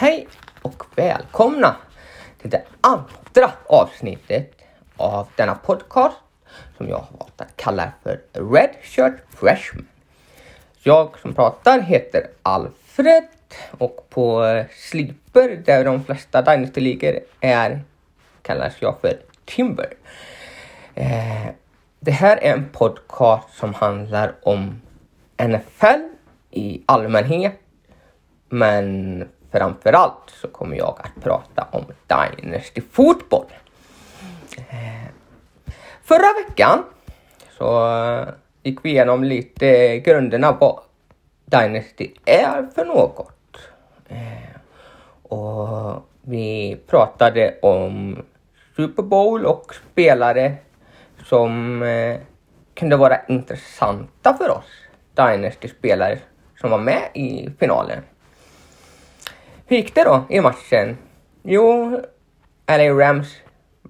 Hej och välkomna till det andra avsnittet av denna podcast som jag har valt att kalla för Red Shirt Freshman. Jag som pratar heter Alfred och på Sleeper där de flesta Dynasty-ligor är kallas jag för Timber. Eh, det här är en podcast som handlar om NFL i allmänhet men framförallt så kommer jag att prata om Dynasty fotboll. Eh, förra veckan så eh, gick vi igenom lite grunderna vad Dynasty är för något. Eh, och vi pratade om Super Bowl och spelare som kunde vara intressanta för oss Dynasty-spelare som var med i finalen. Hur gick det då i matchen? Jo, LA Rams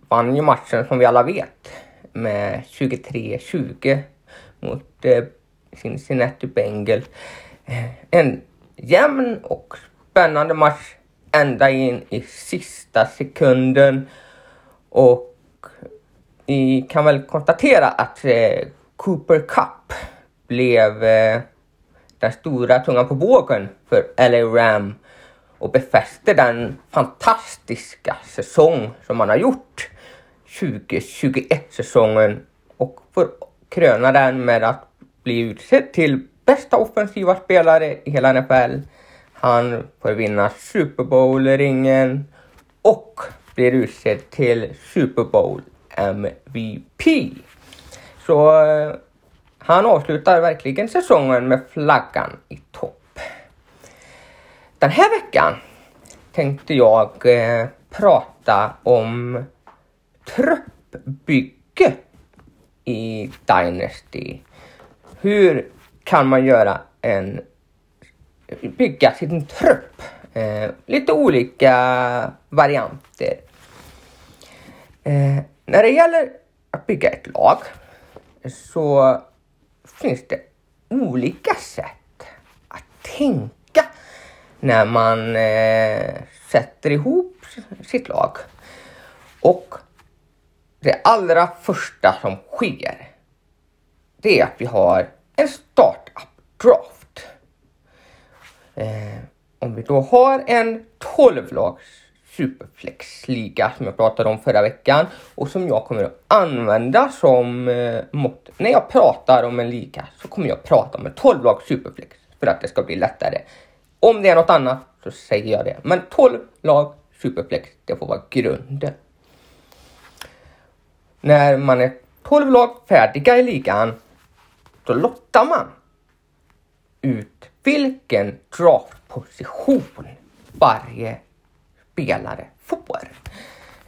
vann ju matchen som vi alla vet med 23-20 mot eh, Cincinnati Bengals. Eh, en jämn och spännande match ända in i sista sekunden och vi kan väl konstatera att eh, Cooper Cup blev eh, den stora tungan på vågen för LA Ram och befäster den fantastiska säsong som man har gjort 2021 säsongen och får kröna den med att bli utsedd till bästa offensiva spelare i hela NFL. Han får vinna Super Bowl-ringen och blir utsedd till Super Bowl MVP. Så eh, han avslutar verkligen säsongen med flaggan. Den här veckan tänkte jag eh, prata om truppbygge i Dynasty. Hur kan man göra en bygga sin trupp? Eh, lite olika varianter. Eh, när det gäller att bygga ett lag så finns det olika sätt att tänka när man eh, sätter ihop sitt lag. Och det allra första som sker det är att vi har en startup draft. Eh, om vi då har en 12-lags superflexliga som jag pratade om förra veckan och som jag kommer att använda som eh, mått. När jag pratar om en liga så kommer jag prata om en 12-lags superflex för att det ska bli lättare om det är något annat så säger jag det. Men 12 lag superflex, det får vara grunden. När man är 12 lag färdiga i ligan, då lottar man ut vilken draftposition varje spelare får.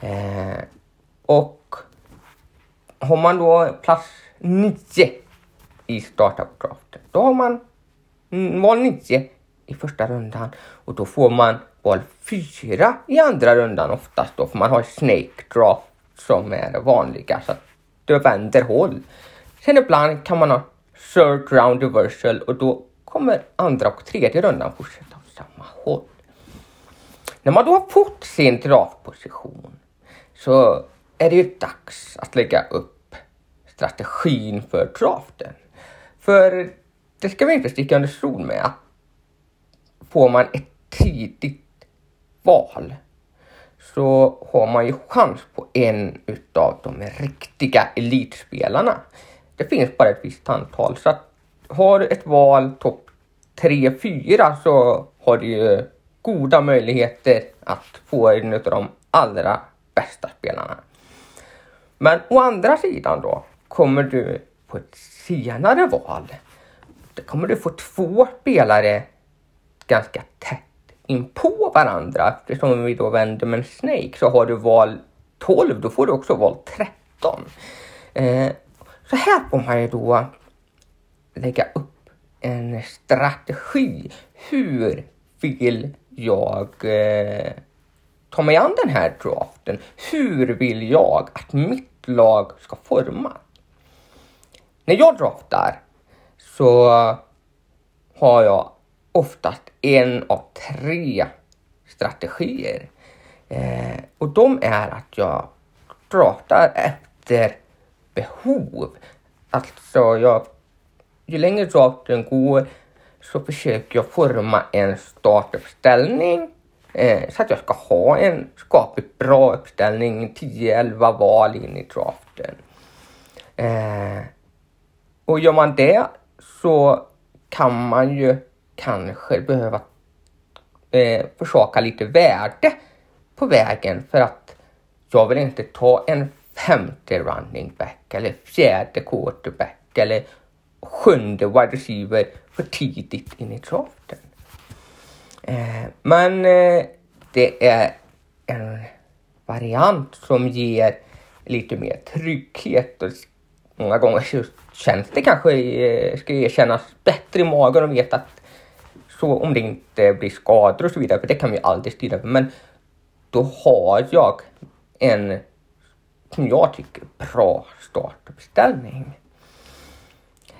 Eh, och har man då plats 9 i startup draften, då har man mm, val 9 i första rundan och då får man val 4 i andra rundan oftast då för man har snake draft som är det vanliga så att det vänder håll. Sen ibland kan man ha third round reversal och då kommer andra och tredje rundan fortsätta åt samma håll. När man då har fått sin draftposition så är det ju dags att lägga upp strategin för draften. För det ska vi inte sticka under stol med att får man ett tidigt val så har man ju chans på en utav de riktiga elitspelarna. Det finns bara ett visst antal så att har du ett val topp 3-4 så har du ju goda möjligheter att få en av de allra bästa spelarna. Men å andra sidan då kommer du på ett senare val. Då kommer du få två spelare ganska tätt in på varandra. Eftersom vi då vänder med en Snake så har du val 12, då får du också val 13. Eh, så här får man ju då lägga upp en strategi. Hur vill jag eh, ta mig an den här draften? Hur vill jag att mitt lag ska formas? När jag draftar så har jag oftast en av tre strategier. Eh, och de är att jag pratar efter behov. Alltså, jag, ju längre draften går så försöker jag forma en startuppställning eh, så att jag ska ha en skapligt bra uppställning, 10-11 val in i draften. Eh, och gör man det så kan man ju kanske behöva eh, försaka lite värde på vägen för att jag vill inte ta en femte running back eller fjärde quarterback eller sjunde wide receiver för tidigt in i draften. Eh, men eh, det är en variant som ger lite mer trygghet och många gånger så känns det kanske, eh, ska erkännas, bättre i magen och veta att så om det inte blir skador och så vidare, för det kan vi aldrig styra över, men då har jag en, som jag tycker, bra startuppställning.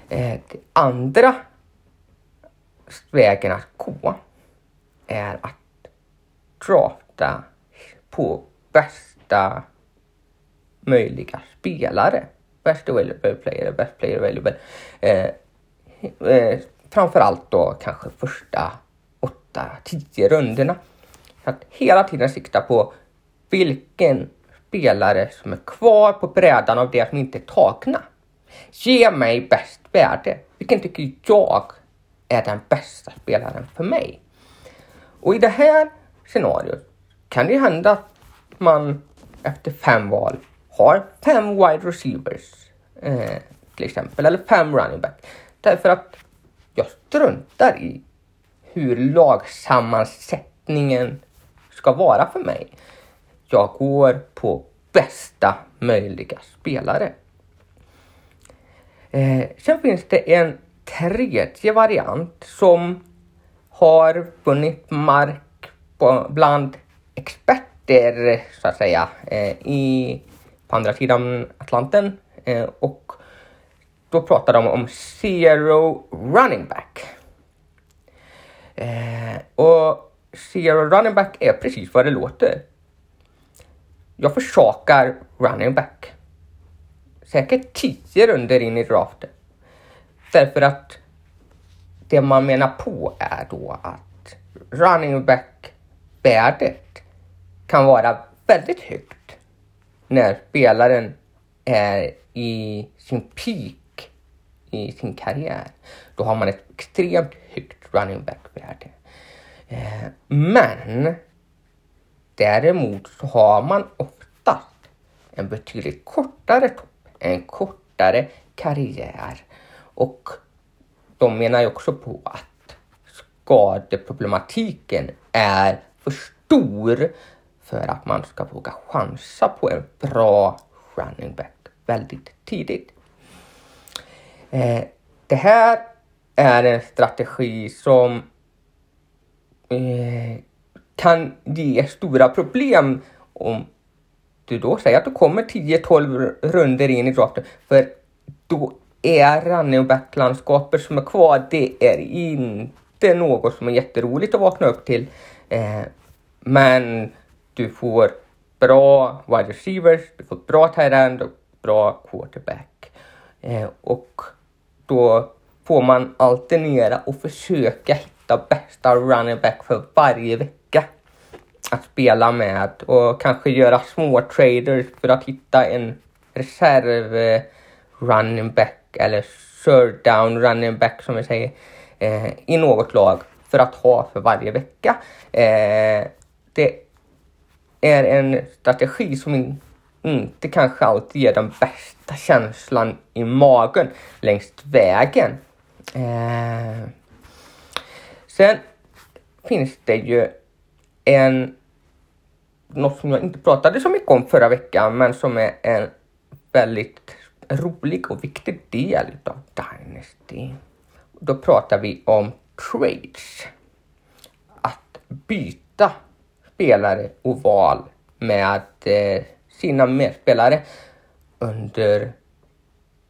Eh, det andra vägen att gå är att drafta på bästa möjliga spelare. Best available player, best player available. Eh, eh, framförallt då kanske första 8-10 rundorna. Så att hela tiden sikta på vilken spelare som är kvar på brädan av det som inte är tagna. Ge mig bäst värde. Vilken tycker jag är den bästa spelaren för mig? Och i det här scenariot kan det hända att man efter fem val har fem wide receivers eh, till exempel, eller fem running back. Därför att jag struntar i hur lagsammansättningen ska vara för mig. Jag går på bästa möjliga spelare. Eh, sen finns det en tredje variant som har vunnit mark på, bland experter så att säga eh, i, på andra sidan Atlanten eh, och då pratar de om zero running back. Eh, och zero running back är precis vad det låter. Jag försakar running back. Säkert tio runder in i draften. Därför att det man menar på är då att running back-värdet kan vara väldigt högt när spelaren är i sin peak i sin karriär. Då har man ett extremt högt running back-värde. Eh, men däremot så har man oftast en betydligt kortare topp, en kortare karriär och de menar ju också på att skadeproblematiken är för stor för att man ska våga chansa på en bra running back väldigt tidigt. Eh, det här är en strategi som eh, kan ge stora problem om du då säger att du kommer 10-12 runder in i draften. För då är running back-landskapet som är kvar, det är inte något som är jätteroligt att vakna upp till. Eh, men du får bra wide receivers, du får bra tight end och bra quarterback. Eh, och då får man alternera och försöka hitta bästa running back för varje vecka att spela med och kanske göra små traders för att hitta en reserv eh, running back eller third down running back som vi säger eh, i något lag för att ha för varje vecka. Eh, det är en strategi som Mm, inte kanske alltid ger den bästa känslan i magen längs vägen. Eh, sen finns det ju en något som jag inte pratade så mycket om förra veckan men som är en väldigt rolig och viktig del av Dynasty. Då pratar vi om trades. Att byta spelare och val med eh, sina medspelare under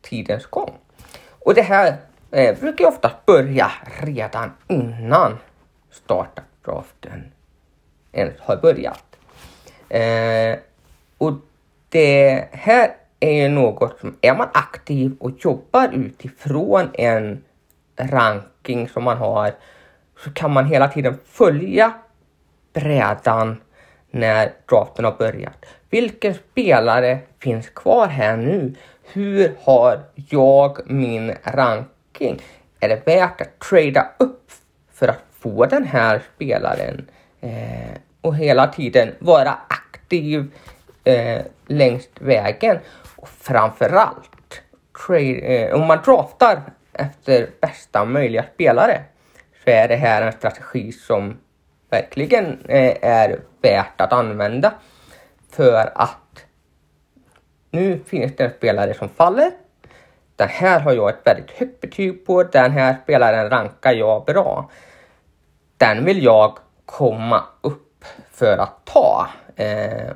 tidens gång. Och det här eh, brukar ofta börja redan innan startup-draften ens har börjat. Eh, och det här är ju något som, är man aktiv och jobbar utifrån en ranking som man har så kan man hela tiden följa brädan när draften har börjat. Vilken spelare finns kvar här nu? Hur har jag min ranking? Är det värt att trada upp för att få den här spelaren? Eh, och hela tiden vara aktiv eh, längs vägen. Och framförallt, trade, eh, om man draftar efter bästa möjliga spelare så är det här en strategi som verkligen eh, är värt att använda för att nu finns det en spelare som faller. Den här har jag ett väldigt högt betyg på. Den här spelaren rankar jag bra. Den vill jag komma upp för att ta. Eh,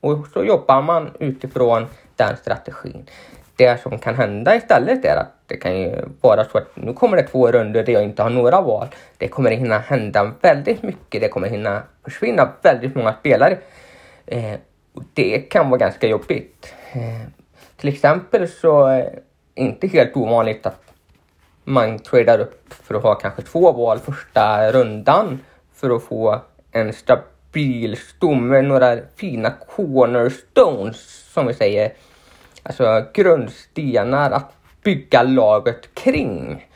och så jobbar man utifrån den strategin. Det som kan hända istället är att det kan ju vara så att nu kommer det två runder där jag inte har några val. Det kommer hinna hända väldigt mycket. Det kommer hinna försvinna väldigt många spelare. Eh, och det kan vara ganska jobbigt. Eh, till exempel så är det inte helt ovanligt att man tradar upp för att ha kanske två val första rundan för att få en stabil stomme, några fina cornerstones som vi säger. Alltså grundstenar att bygga laget kring.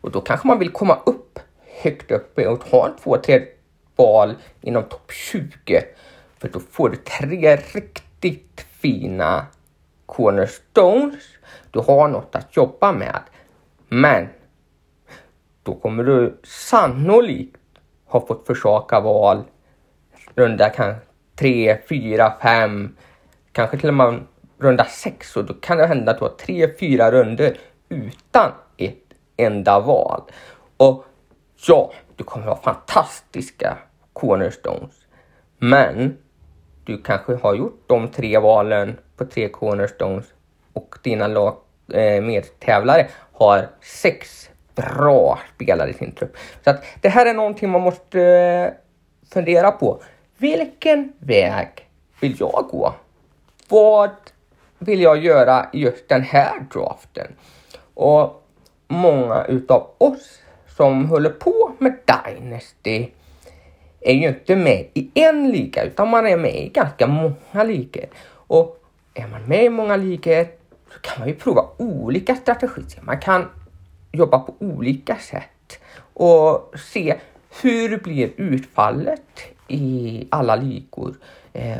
Och då kanske man vill komma upp högt upp och ha en två, tre val inom topp 20. För då får du tre riktigt fina cornerstones. Du har något att jobba med. Men då kommer du sannolikt ha fått försaka val runda kan 3, 4, 5, kanske till och med runda sex, och då kan det hända att du har 3, 4 runder utan ett enda val. Och ja, du kommer ha fantastiska cornerstones. Men du kanske har gjort de tre valen på tre cornerstones och dina lag, eh, medtävlare har sex bra spelare i sin trupp. Så att det här är någonting man måste eh, fundera på. Vilken väg vill jag gå? Vad vill jag göra just den här draften? Och många utav oss som håller på med Dynasty är ju inte med i en liga utan man är med i ganska många ligor. Och är man med i många ligor så kan man ju prova olika strategier. Man kan jobba på olika sätt och se hur blir utfallet i alla ligor. Eh,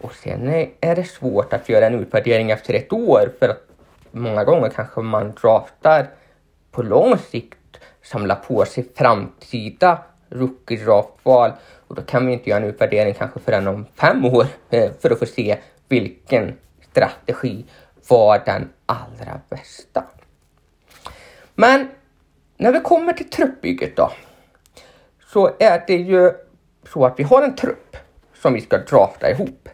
och sen är det svårt att göra en utvärdering efter ett år för att många gånger kanske man draftar på lång sikt, samlar på sig framtida rookie draftval och då kan vi inte göra en utvärdering kanske förrän om fem år eh, för att få se vilken strategi var den allra bästa. Men när vi kommer till truppbygget då så är det ju så att vi har en trupp som vi ska drafta ihop.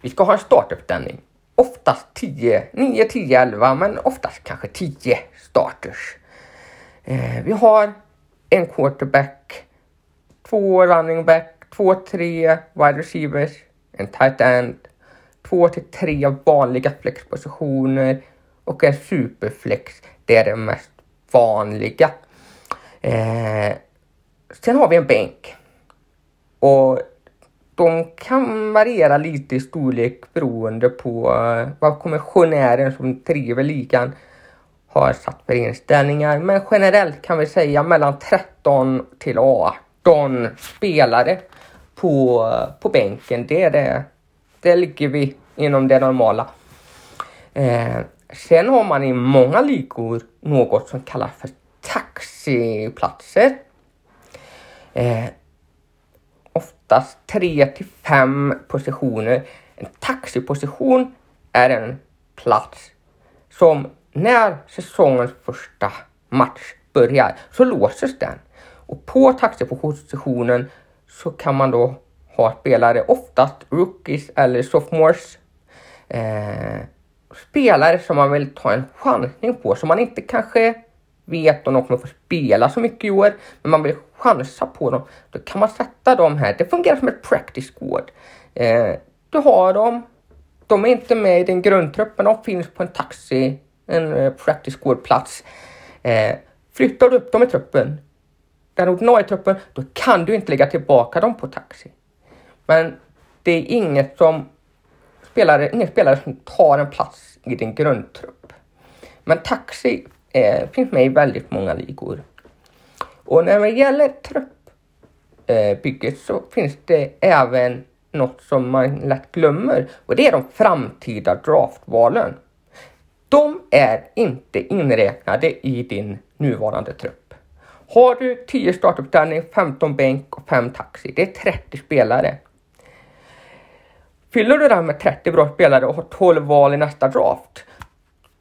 Vi ska ha en startuppställning. Oftast 10, 9, 10, 11 men oftast kanske 10 starters. Eh, vi har en quarterback, två running back, två, tre wide receivers, en tight end, två till tre vanliga flexpositioner och en superflex. Det är det mest vanliga. Eh, sen har vi en bänk. Och de kan variera lite i storlek beroende på eh, vad kommissionären som driver ligan har satt för inställningar. Men generellt kan vi säga mellan 13 till 18 spelare på, eh, på bänken. Det är det. Det ligger vi inom det normala. Eh, sen har man i många ligor något som kallas för taxiplatser. Eh, oftast 3 till 5 positioner. En taxiposition är en plats som när säsongens första match börjar så låses den. Och på taxipositionen så kan man då ha spelare, oftast rookies eller sophomores. Eh, spelare som man vill ta en chansning på, som man inte kanske vet om de kommer få spela så mycket i år, men man vill chansa på dem. Då kan man sätta dem här. Det fungerar som ett practice squad. Eh, du har dem. De är inte med i din grundtrupp, men de finns på en taxi, en eh, practice squad-plats. Eh, flyttar du upp dem i truppen, den ordinarie truppen, då kan du inte lägga tillbaka dem på taxi. Men det är inget som spelare, ingen spelare som tar en plats i din grundtrupp. Men taxi eh, finns med i väldigt många ligor. Och när det gäller truppbygget eh, så finns det även något som man lätt glömmer och det är de framtida draftvalen. De är inte inräknade i din nuvarande trupp. Har du 10 startuppställning, 15 bänk och 5 taxi, det är 30 spelare. Fyller du det här med 30 bra spelare och har 12 val i nästa draft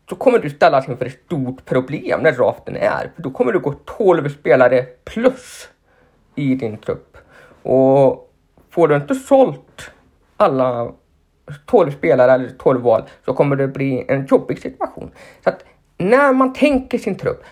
så kommer du ställas inför ett stort problem när draften är. För då kommer du gå 12 spelare plus i din trupp. Och får du inte sålt alla 12 spelare eller 12 val så kommer det bli en jobbig situation. Så att när man tänker sin trupp,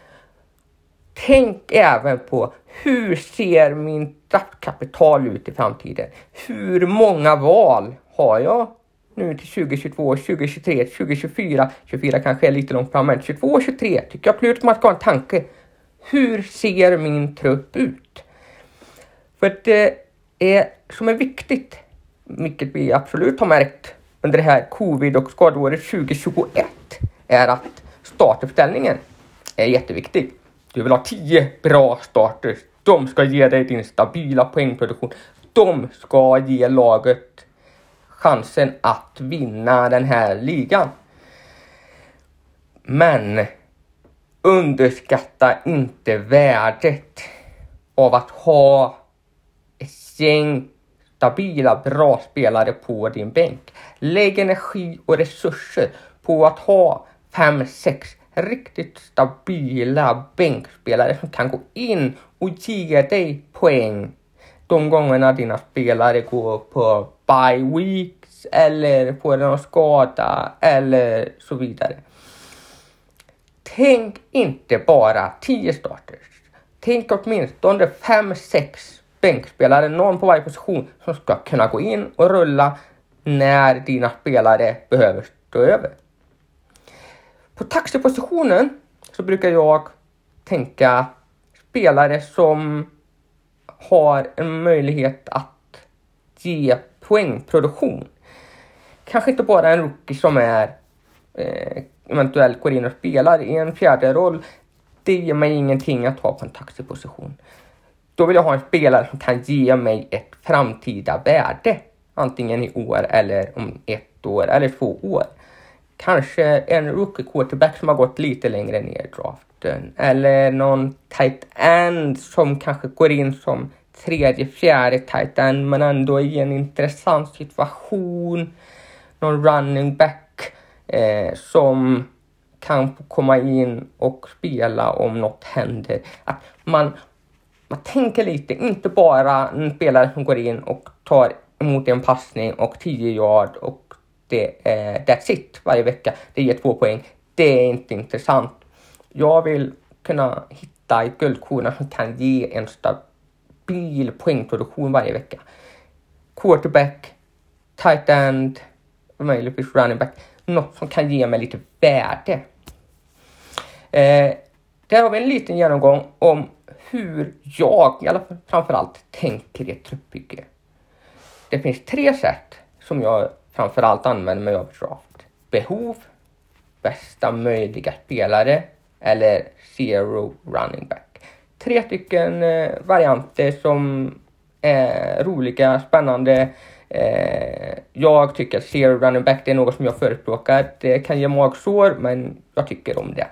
tänk även på hur ser min draftkapital ut i framtiden? Hur många val har jag nu till 2022, 2023, 2024, 24 kanske är lite långt fram, men 22 23 tycker jag absolut man ska ha en tanke. Hur ser min trupp ut? För det är som är viktigt, vilket vi absolut har märkt under det här covid och skadeåret 2021, är att startuppställningen är jätteviktig. Du vill ha 10 bra starters. De ska ge dig din stabila poängproduktion. De ska ge laget chansen att vinna den här ligan. Men underskatta inte värdet av att ha ett gäng stabila, bra spelare på din bänk. Lägg energi och resurser på att ha fem, sex riktigt stabila bänkspelare som kan gå in och ge dig poäng de gångerna dina spelare går på bye eller får någon skada eller så vidare. Tänk inte bara 10 starters. Tänk åtminstone 5-6 bänkspelare, någon på varje position som ska kunna gå in och rulla när dina spelare behöver stå över. På taxipositionen så brukar jag tänka spelare som har en möjlighet att ge poängproduktion. Kanske inte bara en rookie som är eh, eventuellt går in och spelar i en fjärde roll. Det ger mig ingenting att ha på en taxiposition. Då vill jag ha en spelare som kan ge mig ett framtida värde. Antingen i år eller om ett år eller två år. Kanske en rookie quarterback som har gått lite längre ner i draften. Eller någon tight end som kanske går in som tredje, fjärde tight end men ändå i en intressant situation. Någon running back eh, som kan komma in och spela om något händer. Att man, man tänker lite, inte bara en spelare som går in och tar emot en passning och 10 yard och det är that's it varje vecka. Det ger två poäng. Det är inte intressant. Jag vill kunna hitta ett guldkorn som kan ge en stabil poängproduktion varje vecka. Quarterback, tight end, möjligtvis running back. Något som kan ge mig lite värde. Eh, där har vi en liten genomgång om hur jag, i alla fall framförallt, tänker i ett truppbygge. Det finns tre sätt som jag framförallt använder mig av draft. Behov, bästa möjliga spelare eller zero running back. Tre stycken eh, varianter som är roliga, spännande. Eh, jag tycker att zero running back det är något som jag förespråkar. Det kan ge magsår men jag tycker om det.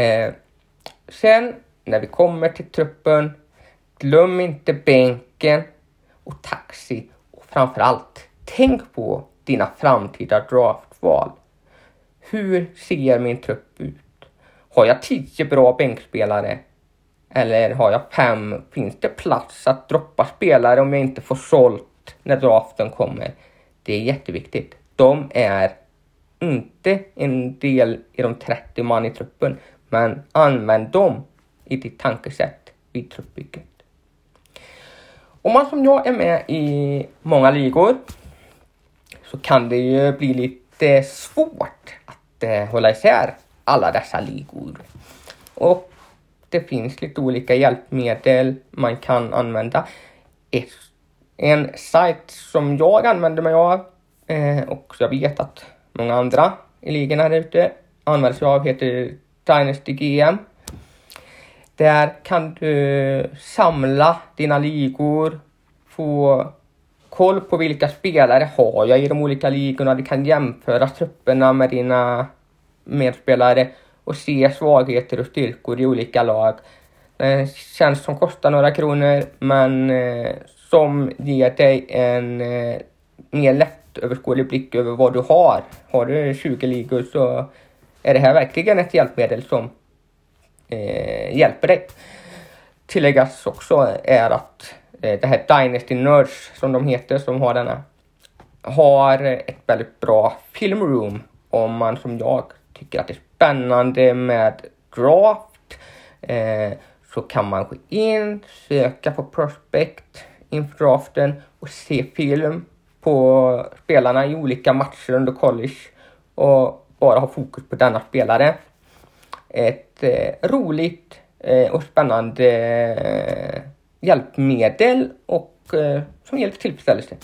Eh, sen när vi kommer till truppen, glöm inte bänken och taxi och framförallt tänk på dina framtida draftval. Hur ser min trupp ut? Har jag tio bra bänkspelare? Eller har jag fem? Finns det plats att droppa spelare om jag inte får sålt när draften kommer? Det är jätteviktigt. De är inte en del i de 30 man i truppen, Men använd dem i ditt tankesätt vid truppbygget. Om man som jag är med i många ligor så kan det ju bli lite svårt att eh, hålla isär alla dessa ligor. Och det finns lite olika hjälpmedel man kan använda. Ett, en sajt som jag använder mig av eh, och jag vet att många andra i ligan här ute använder sig av heter Dynasty GM. Där kan du samla dina ligor, få koll på vilka spelare har jag i de olika ligorna. Du kan jämföra trupperna med dina medspelare och se svagheter och styrkor i olika lag. Det känns som kostar några kronor men eh, som ger dig en eh, mer lättöverskådlig blick över vad du har. Har du 20 ligor så är det här verkligen ett hjälpmedel som eh, hjälper dig. Tilläggas också är att eh, det här Dynasty Nerds som de heter som har denna har ett väldigt bra filmroom om man som jag tycker att det är spännande med draft eh, så kan man gå in, söka på prospect inför draften och se film på spelarna i olika matcher under college och bara ha fokus på denna spelare. Ett eh, roligt eh, och spännande eh, hjälpmedel och eh, som ger lite tillfredsställelse.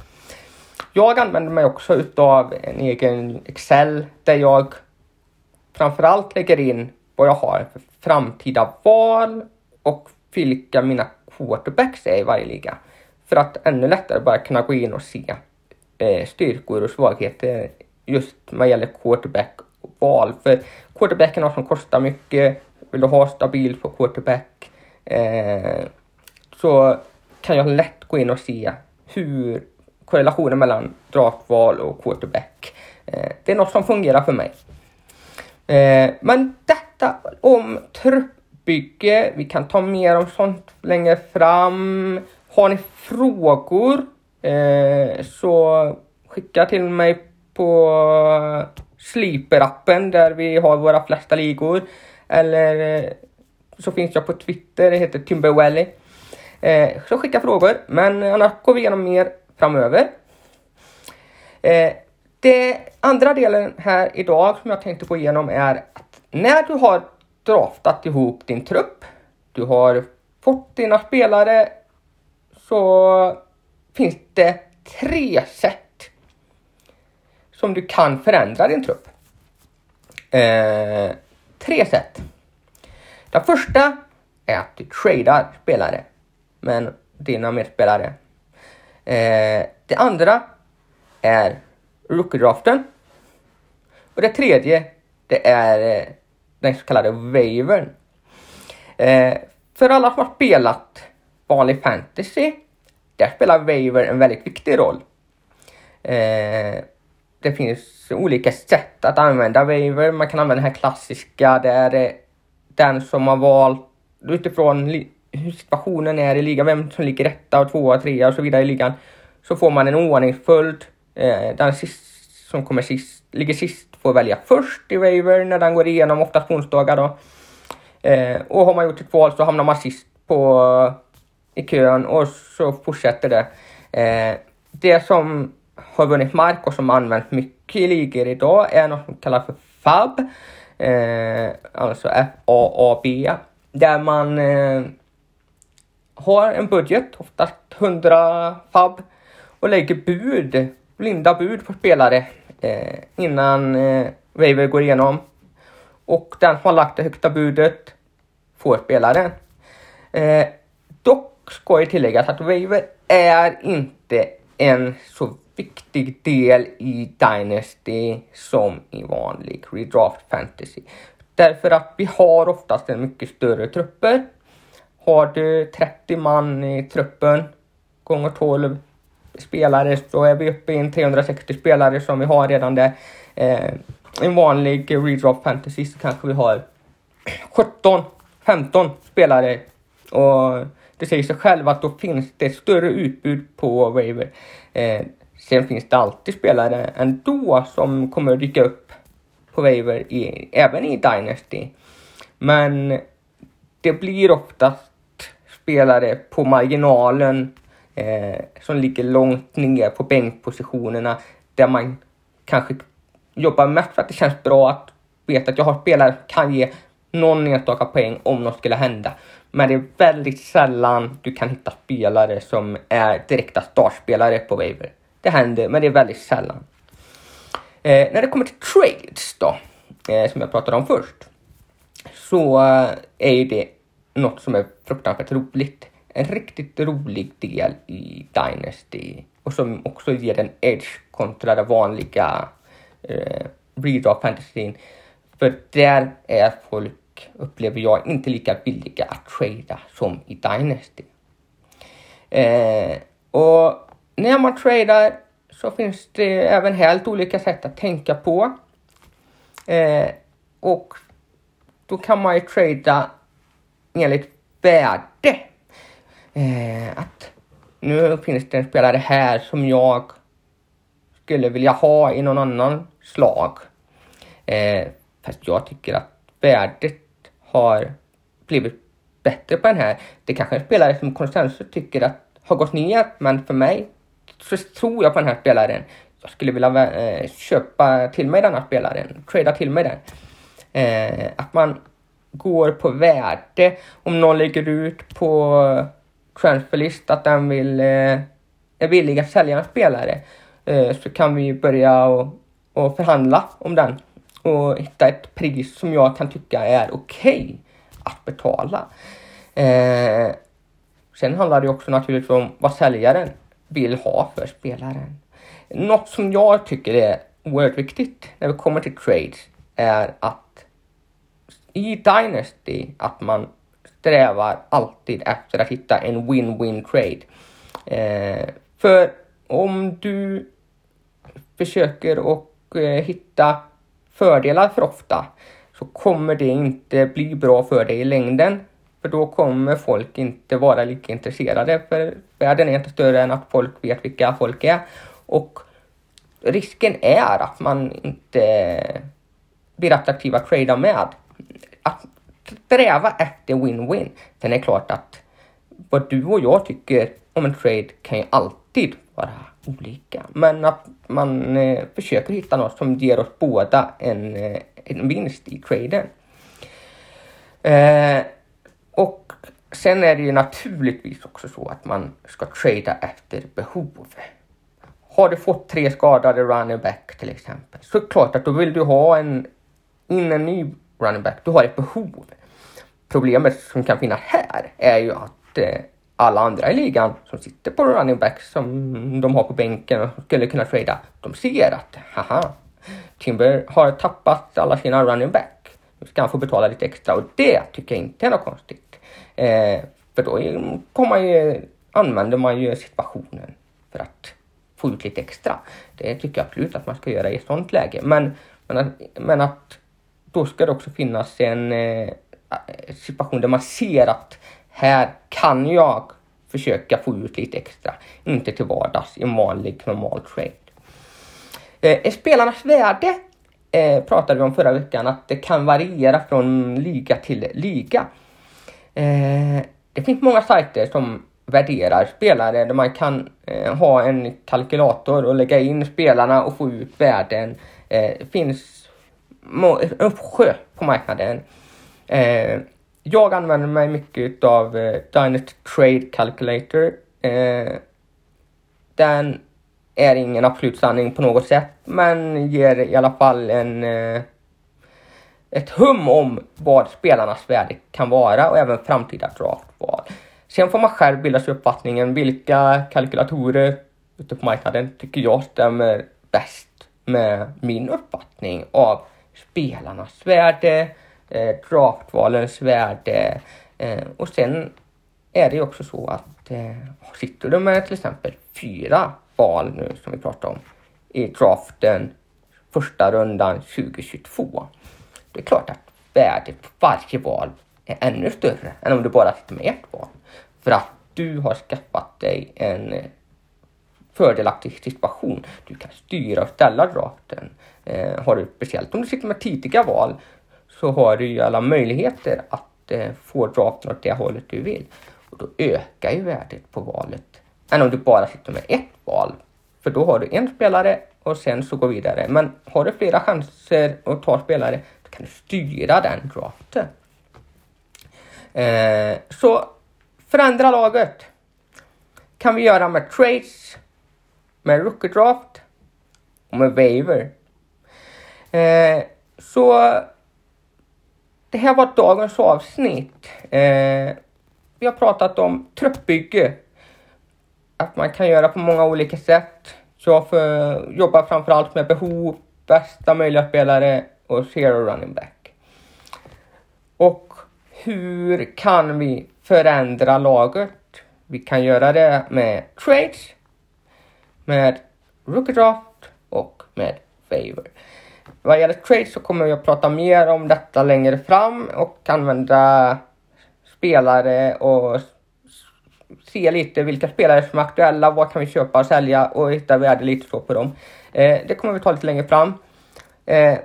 Jag använder mig också utav en egen Excel där jag framförallt lägger in vad jag har för framtida val och vilka mina quarterbacks är i varje liga. För att ännu lättare bara kunna gå in och se eh, styrkor och svagheter just vad gäller quarterback och val. För quarterbacken är något som kostar mycket. Vill du ha stabil på quarterback eh, så kan jag lätt gå in och se hur korrelationen mellan draftval och quarterback. Eh, det är något som fungerar för mig. Eh, men detta om truppbygge. Vi kan ta mer om sånt längre fram. Har ni frågor eh, så skicka till mig på Sleeper-appen där vi har våra flesta ligor. Eller eh, så finns jag på Twitter, det heter Timberwelly. Eh, så skicka frågor, men annars går vi igenom mer framöver. Eh, det andra delen här idag som jag tänkte gå igenom är att när du har draftat ihop din trupp, du har fått dina spelare, så finns det tre sätt som du kan förändra din trupp. Eh, tre sätt. Det första är att du tradar spelare med dina medspelare. Eh, det andra är rookie-draften. Och det tredje, det är eh, den så kallade wavern. Eh, för alla som har spelat vanlig fantasy, där spelar waver en väldigt viktig roll. Eh, det finns olika sätt att använda waver. Man kan använda den här klassiska där eh, den som har valt utifrån hur situationen är i ligan, vem som ligger etta och tvåa, trea och så vidare i ligan, så får man en ordningsföljd Eh, den sist, som kommer sist, ligger sist får välja först i waiver när den går igenom, oftast på onsdagar då. Eh, och har man gjort ett val så hamnar man sist på, i kön och så fortsätter det. Eh, det som har vunnit mark och som används mycket i ligor idag är något som kallas för FAB. Eh, alltså F-A-A-B. Där man eh, har en budget, oftast 100 FAB och lägger bud blinda bud på spelare eh, innan eh, Waiver går igenom. Och den som har lagt det högsta budet får spelaren. Eh, dock ska jag tilläggas att Waiver är inte en så viktig del i Dynasty som i vanlig redraft fantasy. Därför att vi har oftast en mycket större trupper. Har du 30 man i truppen gånger 12 spelare så är vi uppe i en 360 spelare som vi har redan där. Eh, en vanlig redraft fantasy så kanske vi har 17, 15 spelare och det säger sig själv att då finns det större utbud på Waver. Eh, sen finns det alltid spelare ändå som kommer att dyka upp på Waver i, även i Dynasty. Men det blir oftast spelare på marginalen eh, som ligger långt ner på bänkpositionerna där man kanske jobbar mest för att det känns bra att veta att jag har spelare som kan ge någon enstaka poäng om något skulle hända. Men det är väldigt sällan du kan hitta spelare som är direkta startspelare på Waver. Det händer, men det är väldigt sällan. Eh, när det kommer till trades då, eh, som jag pratade om först, så eh, är det något som är fruktansvärt roligt. En riktigt rolig del i Dynasty och som också ger en edge kontra det vanliga eh, redraw fantasyn. För där är folk, upplever jag, inte lika villiga att trada som i Dynasty. Eh, och när man tradar så finns det även helt olika sätt att tänka på. Eh, och då kan man ju trada enligt värde. Eh, att nu finns det en spelare här som jag skulle vilja ha i någon annan slag. Eh, fast jag tycker att värdet har blivit bättre på den här. Det kanske är en spelare som konsensus tycker att har gått ner, men för mig så tror jag på den här spelaren. Jag skulle vilja eh, köpa till mig den här spelaren, trada till mig den. Eh, att man går på värde. Om någon lägger ut på transferlist att den vill, eh, är villig att sälja en spelare eh, så kan vi börja och, och förhandla om den och hitta ett pris som jag kan tycka är okej okay att betala. Eh, sen handlar det också naturligtvis om vad säljaren vill ha för spelaren. Något som jag tycker är oerhört viktigt när vi kommer till trades är att i Dynasty att man strävar alltid efter att hitta en win-win trade. Eh, för om du försöker och eh, hitta fördelar för ofta så kommer det inte bli bra för dig i längden. För då kommer folk inte vara lika intresserade för världen är inte större än att folk vet vilka folk är. Och risken är att man inte blir attraktiv att trada med att sträva efter win-win. Sen är det klart att vad du och jag tycker om en trade kan ju alltid vara olika. Men att man eh, försöker hitta något som ger oss båda en, eh, en vinst i traden. Eh, och sen är det ju naturligtvis också så att man ska trada efter behov. Har du fått tre skadade running back till exempel så är det klart att då vill du ha en, in en ny running back. Du har ett behov. Problemet som kan finnas här är ju att eh, alla andra i ligan som sitter på running back som de har på bänken och skulle kunna trada, de ser att haha, Timber har tappat alla sina running back. Nu ska han få betala lite extra och det tycker jag inte är något konstigt. Eh, för då kommer man ju, använder man ju situationen för att få ut lite extra. Det tycker jag absolut att man ska göra i ett sånt läge. Men, men, att, men att då ska det också finnas en eh, situation där man ser att här kan jag försöka få ut lite extra, inte till vardags i en vanlig normal trade. Eh, spelarnas värde eh, pratade vi om förra veckan att det kan variera från liga till liga. Eh, det finns många sajter som värderar spelare där man kan eh, ha en kalkylator och lägga in spelarna och få ut värden. Eh, det finns en uppsjö på marknaden. Eh, jag använder mig mycket av eh, Dynasty Trade Calculator. Eh, den är ingen absolut sanning på något sätt, men ger i alla fall en eh, ett hum om vad spelarnas värde kan vara och även framtida draftval. Sen får man själv bilda sig uppfattningen vilka kalkylatorer ute på marknaden tycker jag stämmer bäst med min uppfattning av spelarnas värde, eh, draftvalens värde eh, och sen är det ju också så att eh, sitter du med till exempel fyra val nu som vi pratar om i draften första rundan 2022. Det är klart att värdet på varje val är ännu större än om du bara sitter med ett val. För att du har skaffat dig en eh, fördelaktig situation. Du kan styra och ställa draften. Eh, har du, speciellt om du sitter med tidiga val så har du ju alla möjligheter att eh, få draften åt det hållet du vill. Och då ökar ju värdet på valet än om du bara sitter med ett val. För då har du en spelare och sen så går vidare. Men har du flera chanser att ta spelare, då kan du styra den draften. Eh, så förändra laget kan vi göra med trades, med rookie draft och med waiver. Eh, så det här var dagens avsnitt. Eh, vi har pratat om truppbygge. Att man kan göra på många olika sätt. Jag för, jobbar framförallt med behov, bästa möjliga spelare och zero running back. Och hur kan vi förändra laget? Vi kan göra det med trades, med rookie draft och med favor. Vad gäller trades så kommer jag prata mer om detta längre fram och använda spelare och se lite vilka spelare som är aktuella, vad kan vi köpa och sälja och hitta värde lite så på dem. Eh, det kommer vi ta lite längre fram. Eh,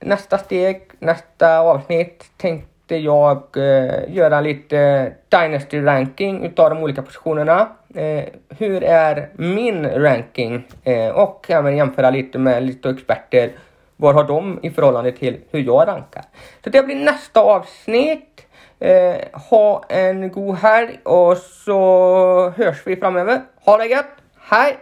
nästa steg, nästa avsnitt tänkte jag eh, göra lite Dynasty ranking utav de olika positionerna. Eh, hur är min ranking? Eh, och även jämföra lite med lite experter. Vad har de i förhållande till hur jag rankar? Så det blir nästa avsnitt. Eh, ha en god helg och så hörs vi framöver. Ha det gött! Hej!